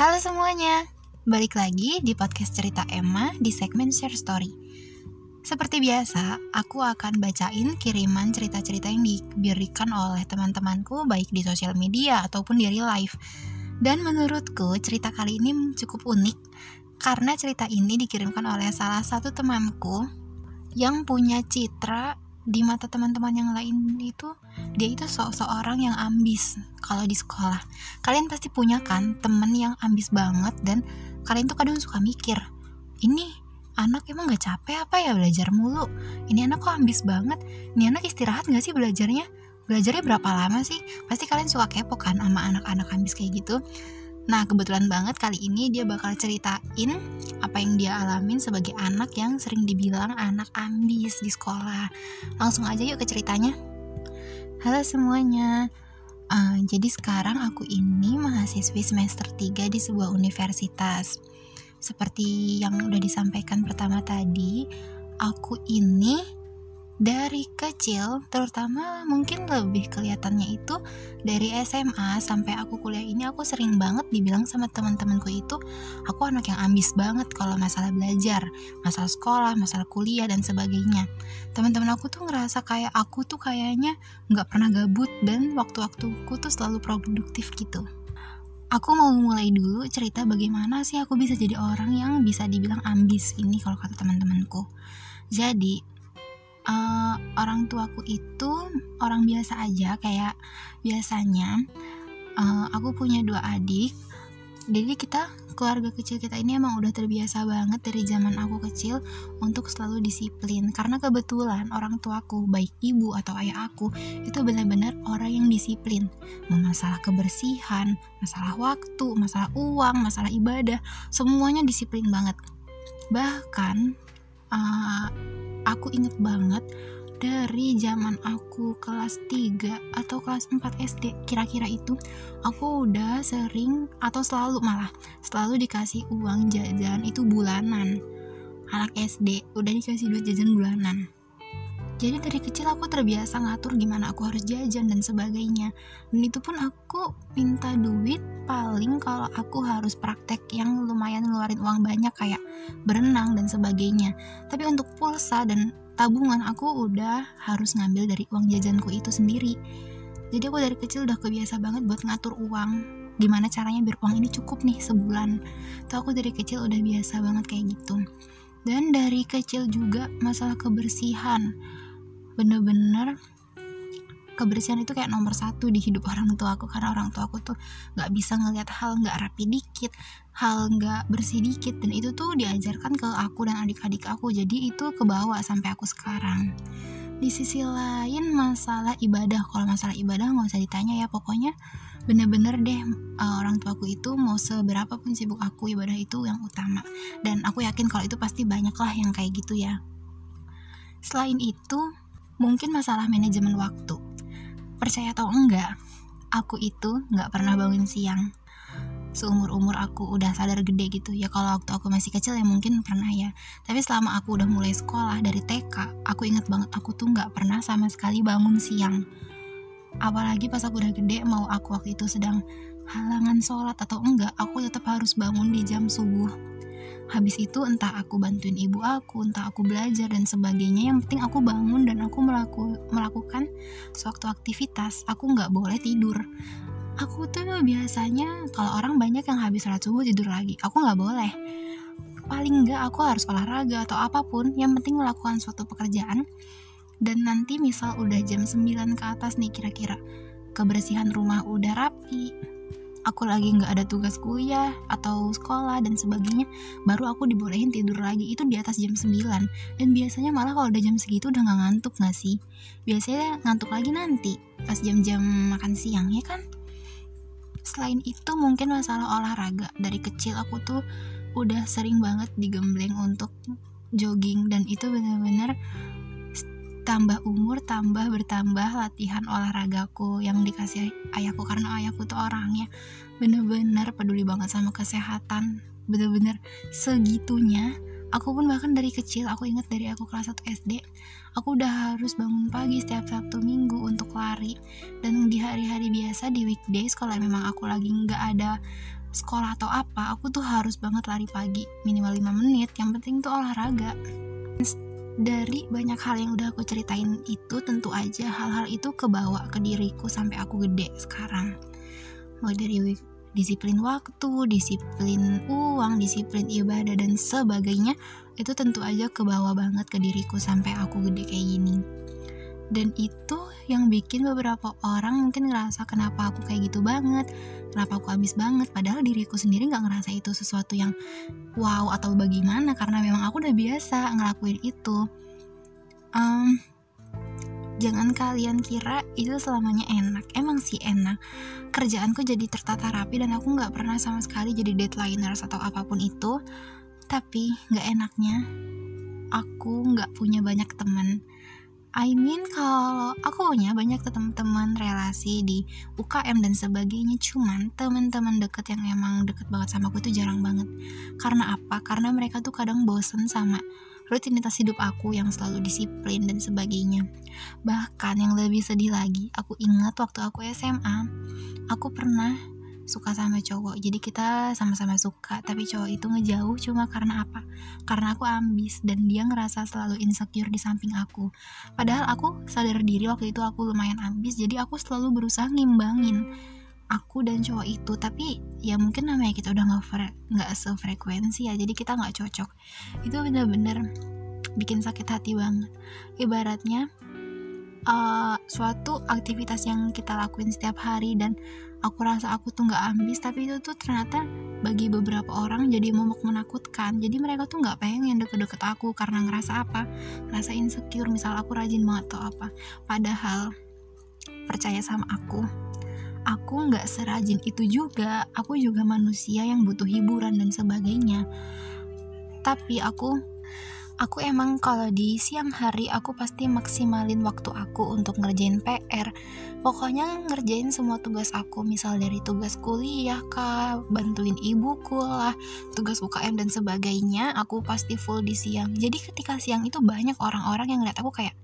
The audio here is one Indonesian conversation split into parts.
Halo semuanya, balik lagi di podcast cerita Emma di segmen Share Story. Seperti biasa, aku akan bacain kiriman cerita-cerita yang diberikan oleh teman-temanku baik di sosial media ataupun di real life. Dan menurutku cerita kali ini cukup unik karena cerita ini dikirimkan oleh salah satu temanku yang punya citra di mata teman-teman yang lain itu dia itu se seorang yang ambis kalau di sekolah. Kalian pasti punya kan temen yang ambis banget dan kalian tuh kadang suka mikir, ini anak emang gak capek apa ya belajar mulu? Ini anak kok ambis banget? Ini anak istirahat gak sih belajarnya? Belajarnya berapa lama sih? Pasti kalian suka kepo kan sama anak-anak ambis kayak gitu Nah, kebetulan banget kali ini dia bakal ceritain apa yang dia alamin sebagai anak yang sering dibilang anak ambis di sekolah. Langsung aja yuk ke ceritanya. Halo semuanya. Uh, jadi sekarang aku ini mahasiswi semester 3 di sebuah universitas. Seperti yang udah disampaikan pertama tadi, aku ini dari kecil, terutama mungkin lebih kelihatannya itu dari SMA sampai aku kuliah ini aku sering banget dibilang sama teman-temanku itu aku anak yang ambis banget kalau masalah belajar, masalah sekolah, masalah kuliah dan sebagainya. Teman-teman aku tuh ngerasa kayak aku tuh kayaknya nggak pernah gabut dan waktu-waktuku tuh selalu produktif gitu aku mau mulai dulu cerita bagaimana sih aku bisa jadi orang yang bisa dibilang ambis ini kalau kata teman-temanku. Jadi uh, orang tuaku itu orang biasa aja kayak biasanya uh, aku punya dua adik. Jadi kita keluarga kecil kita ini emang udah terbiasa banget dari zaman aku kecil untuk selalu disiplin. Karena kebetulan orang tuaku baik ibu atau ayah aku itu benar-benar orang yang disiplin. Masalah kebersihan masalah waktu masalah uang masalah ibadah semuanya disiplin banget. Bahkan uh, aku inget banget dari zaman aku kelas 3 atau kelas 4 SD kira-kira itu aku udah sering atau selalu malah selalu dikasih uang jajan itu bulanan. Anak SD udah dikasih duit jajan bulanan jadi dari kecil aku terbiasa ngatur gimana aku harus jajan dan sebagainya. Dan itu pun aku minta duit paling kalau aku harus praktek yang lumayan ngeluarin uang banyak kayak berenang dan sebagainya. Tapi untuk pulsa dan tabungan aku udah harus ngambil dari uang jajanku itu sendiri. Jadi aku dari kecil udah kebiasa banget buat ngatur uang. Gimana caranya biar uang ini cukup nih sebulan. Tuh aku dari kecil udah biasa banget kayak gitu. Dan dari kecil juga masalah kebersihan bener-bener kebersihan itu kayak nomor satu di hidup orang tua aku. Karena orang tua aku tuh nggak bisa ngelihat hal nggak rapi dikit hal nggak bersih dikit. Dan itu tuh diajarkan ke aku dan adik-adik aku. Jadi itu kebawa sampai aku sekarang. Di sisi lain masalah ibadah. Kalau masalah ibadah nggak usah ditanya ya. Pokoknya bener-bener deh uh, orang tuaku itu mau seberapa pun sibuk aku ibadah itu yang utama. Dan aku yakin kalau itu pasti banyak lah yang kayak gitu ya. Selain itu mungkin masalah manajemen waktu. Percaya atau enggak aku itu nggak pernah bangun siang. Seumur umur aku udah sadar gede gitu. Ya kalau waktu aku masih kecil ya mungkin pernah ya. Tapi selama aku udah mulai sekolah dari TK aku inget banget aku tuh nggak pernah sama sekali bangun siang. Apalagi pas aku udah gede mau aku waktu itu sedang halangan sholat atau enggak aku tetap harus bangun di jam subuh habis itu entah aku bantuin ibu aku entah aku belajar dan sebagainya yang penting aku bangun dan aku melaku, melakukan suatu aktivitas. Aku nggak boleh tidur. Aku tuh biasanya kalau orang banyak yang habis sholat subuh tidur lagi aku nggak boleh. Paling nggak aku harus olahraga atau apa pun yang penting melakukan suatu pekerjaan. Dan nanti misal udah jam 9 ke atas nih kira-kira kebersihan rumah udah rapi aku lagi nggak ada tugas kuliah atau sekolah dan sebagainya baru aku dibolehin tidur lagi. Itu di atas jam 9 dan biasanya malah kalau udah jam segitu udah nggak ngantuk nggak sih? Biasanya ngantuk lagi nanti pas jam-jam makan siang ya kan? Selain itu mungkin masalah olahraga. Dari kecil aku tuh udah sering banget digembleng untuk jogging. Dan itu bener-bener tambah umur tambah bertambah latihan olahragaku yang dikasih ayahku karena ayahku tuh orangnya bener-bener peduli banget sama kesehatan. Bener-bener segitunya aku pun bahkan dari kecil aku ingat dari aku kelas 1 SD aku udah harus bangun pagi setiap Sabtu Minggu untuk lari. Dan di hari-hari biasa di weekdays kalau memang aku lagi nggak ada sekolah atau apa aku tuh harus banget lari pagi minimal 5 menit. Yang penting tuh olahraga dari banyak hal yang udah aku ceritain itu tentu aja hal-hal itu kebawa ke diriku sampai aku gede sekarang. Mulai dari disiplin waktu, disiplin uang, disiplin ibadah dan sebagainya itu tentu aja kebawa banget ke diriku sampai aku gede kayak gini dan itu yang bikin beberapa orang mungkin ngerasa kenapa aku kayak gitu banget? Kenapa aku habis banget? Padahal diriku sendiri nggak ngerasa itu sesuatu yang wow atau bagaimana karena memang aku udah biasa ngelakuin itu. Um, jangan kalian kira itu selamanya enak. Emang sih enak. Kerjaanku jadi tertata rapi dan aku nggak pernah sama sekali jadi deadlineers atau apa pun itu. Tapi nggak enaknya aku nggak punya banyak teman I mean kalau aku punya banyak teman-teman relasi di UKM dan sebagainya cuman teman-teman deket yang emang deket banget sama aku itu jarang banget. Karena apa? Karena mereka tuh kadang bosen sama rutinitas hidup aku yang selalu disiplin dan sebagainya. Bahkan yang lebih sedih lagi aku ingat waktu aku SMA aku pernah suka sama cowok. Jadi kita sama-sama suka. Tapi cowok itu ngejauh cuma karena apa? Karena aku ambis dan dia ngerasa selalu insecure di samping aku. Padahal aku sadar diri waktu itu aku lumayan ambis jadi aku selalu berusaha ngimbangin aku dan cowok itu. Tapi ya mungkin namanya kita udah nggak nggak sefrekuensi ya jadi kita nggak cocok. Itu bener-bener bikin sakit hati banget. Ibaratnya uh, suatu aktivitas yang kita lakuin setiap hari dan aku rasa aku tuh nggak ambis tapi itu tuh ternyata bagi beberapa orang jadi momok menakutkan. Jadi mereka tuh nggak pengen deket-deket aku karena ngerasa apa? Ngerasa insecure misal aku rajin banget atau apa. Padahal percaya sama aku aku nggak serajin itu juga. Aku juga manusia yang butuh hiburan dan sebagainya. Tapi aku aku emang kalau di siang hari aku pasti maksimalin waktu aku untuk ngerjain PR pokoknya ngerjain semua tugas aku misal dari tugas kuliah kah bantuin ibuku lah tugas UKM dan sebagainya aku pasti full di siang. Jadi ketika siang itu banyak orang-orang yang ngeliat aku kayak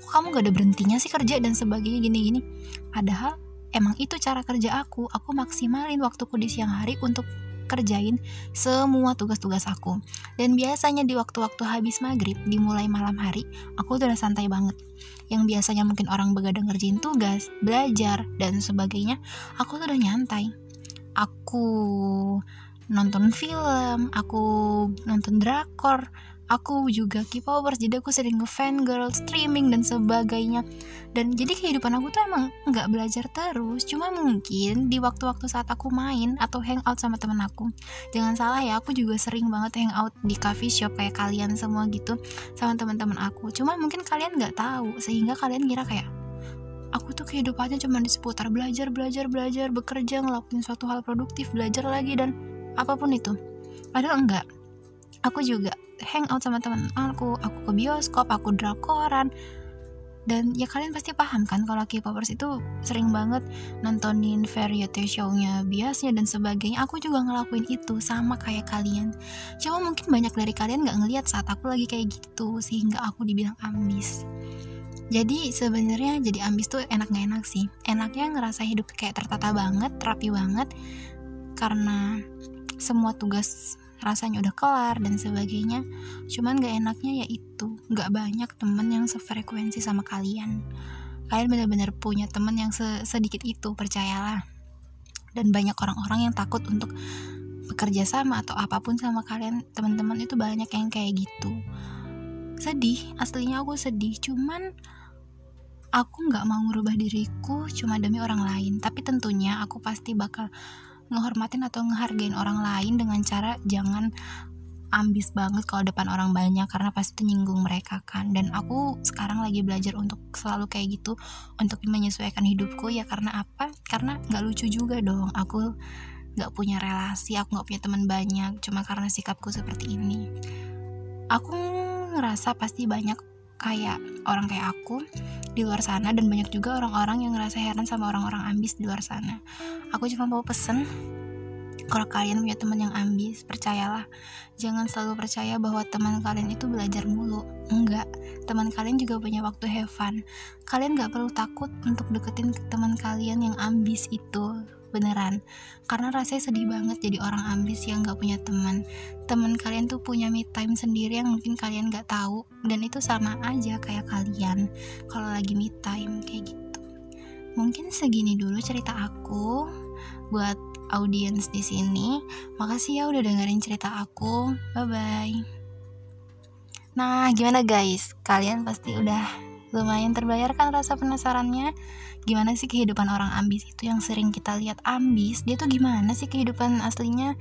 kok kamu gak ada berhentinya sih kerja? dan sebagainya gini-gini. Padahal emang itu cara kerja aku. Aku maksimalin waktuku di siang hari untuk kerjain semua tugas-tugas aku. Dan biasanya di waktu-waktu habis maghrib, dimulai malam hari, aku udah santai banget. Yang biasanya mungkin orang begadang ngerjain tugas, belajar, dan sebagainya, aku tuh udah nyantai. Aku nonton film, aku nonton drakor, aku juga K-popers jadi aku sering ngefan girl streaming dan sebagainya. Dan jadi kehidupan aku tuh emang nggak belajar terus. Cuma mungkin di waktu-waktu saat aku main atau hangout sama temen aku. Jangan salah ya aku juga sering banget hangout di coffee shop kayak kalian semua gitu sama teman-teman aku. Cuma mungkin kalian nggak tahu sehingga kalian kira kayak aku tuh kehidupannya cuma di seputar belajar belajar belajar bekerja ngelakuin suatu hal produktif belajar lagi dan apa pun itu. Padahal enggak. Aku juga hangout sama teman aku aku ke bioskop aku drakoran dan ya kalian pasti paham kan kalau K-popers itu sering banget nontonin variety show-nya biasnya dan sebagainya. Aku juga ngelakuin itu sama kayak kalian. Cuma mungkin banyak dari kalian nggak ngeliat saat aku lagi kayak gitu sehingga aku dibilang ambis. Jadi sebenarnya jadi ambis tuh enak gak enak sih? Enaknya ngerasa hidup kayak tertata banget rapi banget karena semua tugas rasanya udah kelar dan sebagainya. Cuman gak enaknya ya itu gak banyak temen yang sefrekuensi sama kalian. Kalian benar-benar punya temen yang sedikit itu percayalah. Dan banyak orang-orang yang takut untuk bekerja sama atau apa pun sama kalian. Teman-teman itu banyak yang kayak gitu. Sedih aslinya aku sedih. Cuman aku nggak mau ngerubah diriku cuma demi orang lain. Tapi tentunya aku pasti bakal ngehormatin atau ngehargain orang lain dengan cara jangan ambis banget kalau depan orang banyak karena pasti nyinggung mereka kan. Dan aku sekarang lagi belajar untuk selalu kayak gitu untuk menyesuaikan hidupku. Ya karena apa? Karena nggak lucu juga dong. Aku nggak punya relasi aku nggak punya teman banyak cuma karena sikapku seperti ini. Aku ngerasa pasti banyak kayak orang kayak aku di luar sana dan banyak juga orang-orang yang ngerasa heran sama orang-orang ambis di luar sana aku cuma mau pesen kalau kalian punya teman yang ambis, percayalah, jangan selalu percaya bahwa teman kalian itu belajar mulu. Enggak, teman kalian juga punya waktu have fun. Kalian gak perlu takut untuk deketin teman kalian yang ambis itu. Beneran, karena rasanya sedih banget jadi orang ambis yang gak punya teman. Teman kalian tuh punya me time sendiri yang mungkin kalian gak tahu, dan itu sama aja kayak kalian kalau lagi me time kayak gitu. Mungkin segini dulu cerita aku buat audiens di sini. Makasih ya udah dengerin cerita aku. Bye bye. Nah, gimana guys? Kalian pasti udah lumayan terbayarkan rasa penasarannya? Gimana sih kehidupan orang ambis itu yang sering kita lihat ambis? Dia tuh gimana sih kehidupan aslinya?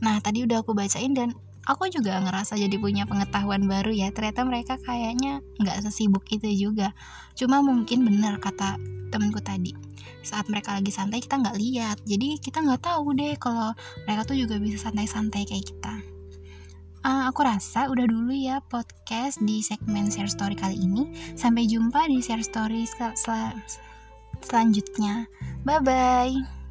Nah, tadi udah aku bacain dan aku juga ngerasa jadi punya pengetahuan baru ya. Ternyata mereka kayaknya nggak sesibuk itu juga. Cuma mungkin bener kata temenku tadi saat mereka lagi santai kita nggak lihat. Jadi kita nggak tahu deh kalau mereka tuh juga bisa santai-santai kayak kita. Uh, aku rasa udah dulu ya podcast di segmen share story kali ini. Sampai jumpa di share story sel sel selanjutnya. Bye bye